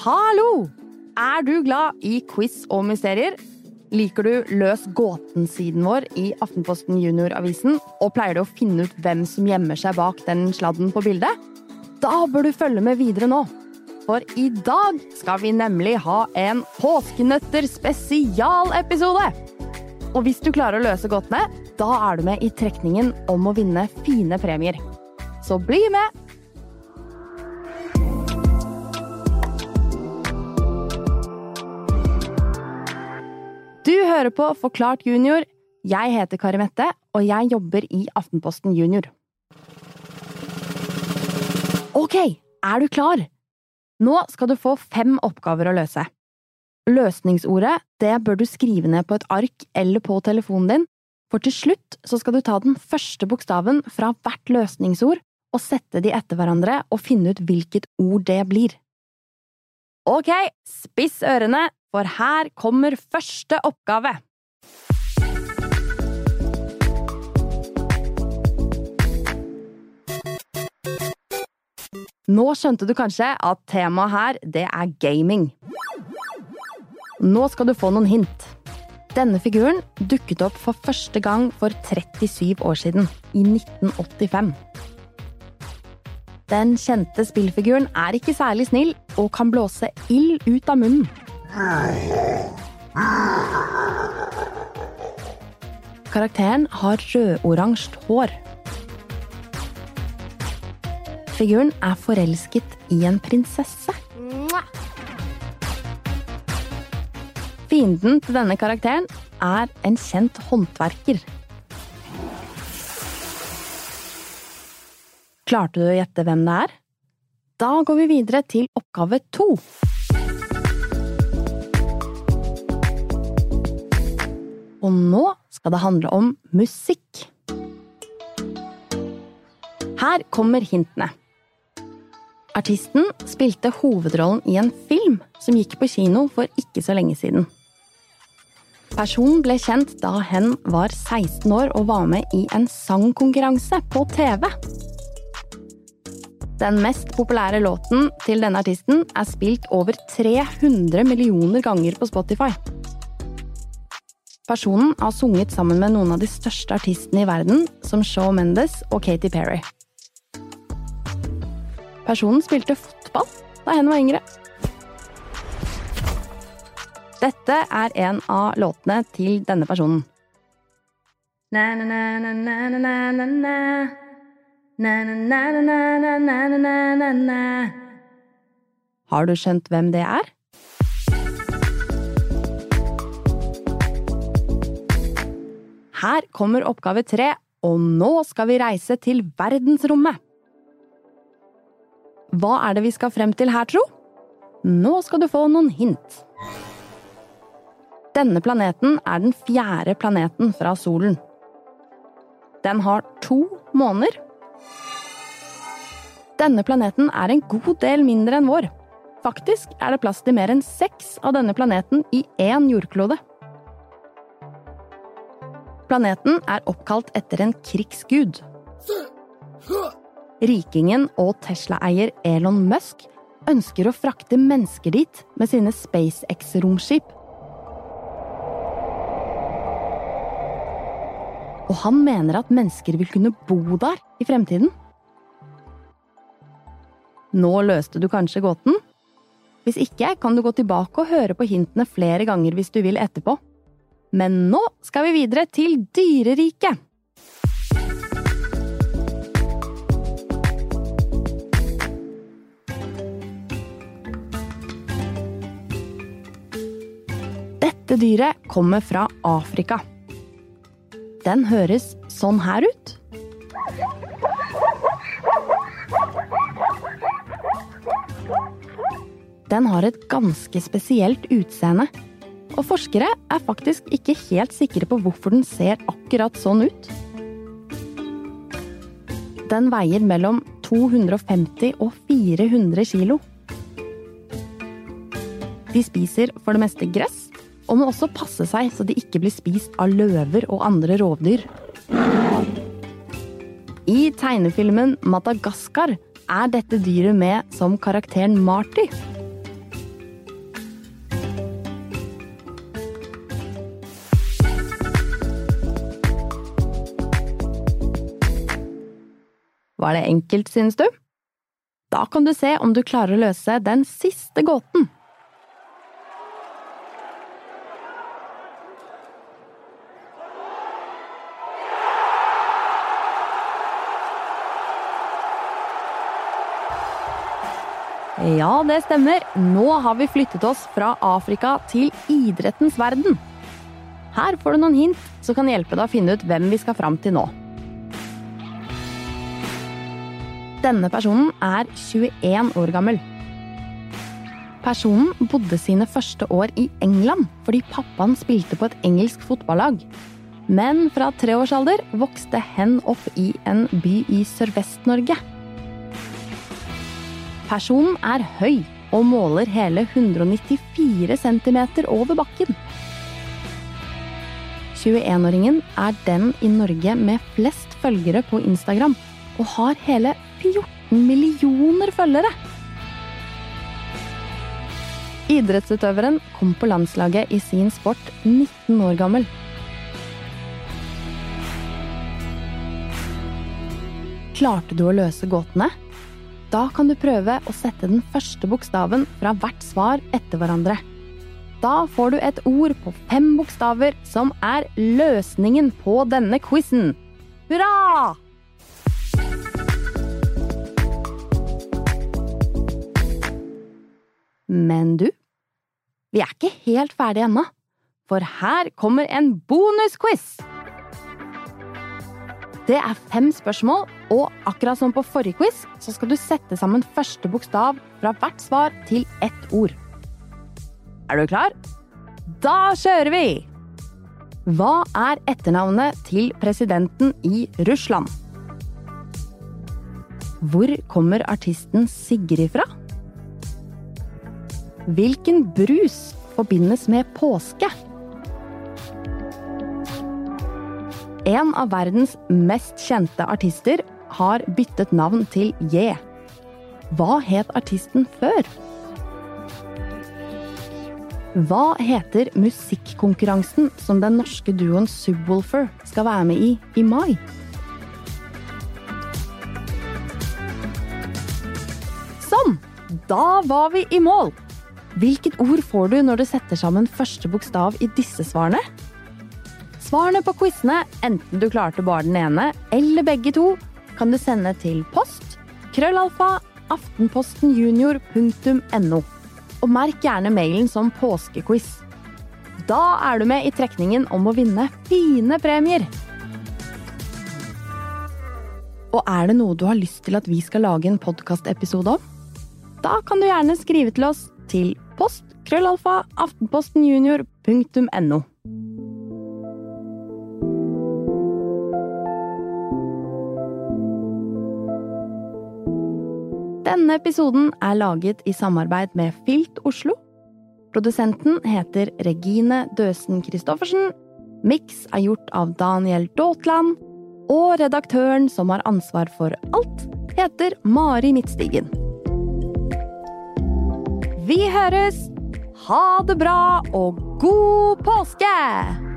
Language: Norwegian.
Hallo! Er du glad i quiz og mysterier? Liker du Løs gåten-siden vår i Aftenposten Junior-avisen? Og pleier du å finne ut hvem som gjemmer seg bak den sladden på bildet? Da bør du følge med videre nå. For i dag skal vi nemlig ha en påskenøtter spesialepisode! Og hvis du klarer å løse gåtene, da er du med i trekningen om å vinne fine premier. Så bli med! Du hører på Forklart junior. Jeg heter Kari Mette, og jeg jobber i Aftenposten Junior. Ok, er du klar? Nå skal du få fem oppgaver å løse. Løsningsordet det bør du skrive ned på et ark eller på telefonen din, for til slutt så skal du ta den første bokstaven fra hvert løsningsord og sette de etter hverandre og finne ut hvilket ord det blir. Ok, spiss ørene, for her kommer første oppgave. Nå skjønte du kanskje at temaet her, det er gaming. Nå skal du få noen hint. Denne figuren dukket opp for første gang for 37 år siden, i 1985. Den kjente spillfiguren er ikke særlig snill og kan blåse ild ut av munnen. Karakteren har rødoransje hår. Figuren er forelsket i en prinsesse. Fienden til denne karakteren er en kjent håndverker. Klarte du å gjette hvem det er? Da går vi videre til oppgave to. Og nå skal det handle om musikk. Her kommer hintene. Artisten spilte hovedrollen i en film som gikk på kino for ikke så lenge siden. Personen ble kjent da hen var 16 år og var med i en sangkonkurranse på TV. Den mest populære låten til denne artisten er spilt over 300 millioner ganger på Spotify. Personen har sunget sammen med noen av de største artistene i verden, som Shaw Mendes og Katy Perry. Personen spilte fotball da hen var yngre. Dette er en av låtene til denne personen. Na, na, na, na, na, na, na, na. Na, na, na, na, na, na, na, na, na, na. Har du skjønt hvem det er? Her kommer oppgave tre, og nå skal vi reise til verdensrommet. Hva er det vi skal frem til her, tro? Nå skal du få noen hint. Denne planeten er den fjerde planeten fra solen. Den har to måner. Denne planeten er en god del mindre enn vår. Faktisk er det plass til mer enn seks av denne planeten i én jordklode. Planeten er oppkalt etter en krigsgud. Rikingen og Tesla-eier Elon Musk ønsker å frakte mennesker dit med sine SpaceX-romskip. Og han mener at mennesker vil kunne bo der i fremtiden. Nå løste du kanskje gåten? Hvis ikke kan du gå tilbake og høre på hintene flere ganger hvis du vil etterpå. Men nå skal vi videre til dyreriket. Dette dyret kommer fra Afrika. Den høres sånn her ut. Den har et ganske spesielt utseende. Og forskere er faktisk ikke helt sikre på hvorfor den ser akkurat sånn ut. Den veier mellom 250 og 400 kilo. De spiser for det meste gress, og må også passe seg så de ikke blir spist av løver og andre rovdyr. I tegnefilmen Madagaskar er dette dyret med som karakteren Marty. Var det enkelt, synes du? Da kan du se om du klarer å løse den siste gåten. Ja, det stemmer. Nå har vi flyttet oss fra Afrika til idrettens verden. Her får du noen hint som kan hjelpe deg å finne ut hvem vi skal fram til nå. Denne personen er 21 år gammel. Personen bodde sine første år i England fordi pappaen spilte på et engelsk fotballag. Men fra treårsalder vokste hen opp i en by i Sørvest-Norge. Personen er høy og måler hele 194 cm over bakken. 21-åringen er den i Norge med flest følgere på Instagram, og har hele 14 millioner følgere! Idrettsutøveren kom på landslaget i sin sport 19 år gammel. Klarte du å løse gåtene? Da kan du prøve å sette den første bokstaven fra hvert svar etter hverandre. Da får du et ord på fem bokstaver som er løsningen på denne quizen. Hurra! Men du, vi er ikke helt ferdige ennå, for her kommer en bonusquiz! Det er fem spørsmål, og akkurat som på forrige quiz, så skal du sette sammen første bokstav fra hvert svar til ett ord. Er du klar? Da kjører vi! Hva er etternavnet til presidenten i Russland? Hvor kommer artisten Sigrid fra? Hvilken brus forbindes med påske? En av verdens mest kjente artister har byttet navn til J. Hva het artisten før? Hva heter musikkonkurransen som den norske duoen Subwoolfer skal være med i i mai? Sånn! Da var vi i mål! Hvilket ord får du når du setter sammen første bokstav i disse svarene? Svarene på quizene, enten du klarte bare den ene eller begge to, kan du sende til post krøllalfa aftenpostenjunior.no. Og merk gjerne mailen som påskequiz. Da er du med i trekningen om å vinne fine premier. Og er det noe du har lyst til at vi skal lage en podkastepisode om? Da kan du gjerne skrive til oss til post krøllalfa aftenpostenjunior.no. Denne episoden er laget i samarbeid med Filt Oslo. Produsenten heter Regine Døsen Christoffersen. Miks er gjort av Daniel Daatland. Og redaktøren som har ansvar for alt, heter Mari Midtstigen. Vi høres! Ha det bra og god påske!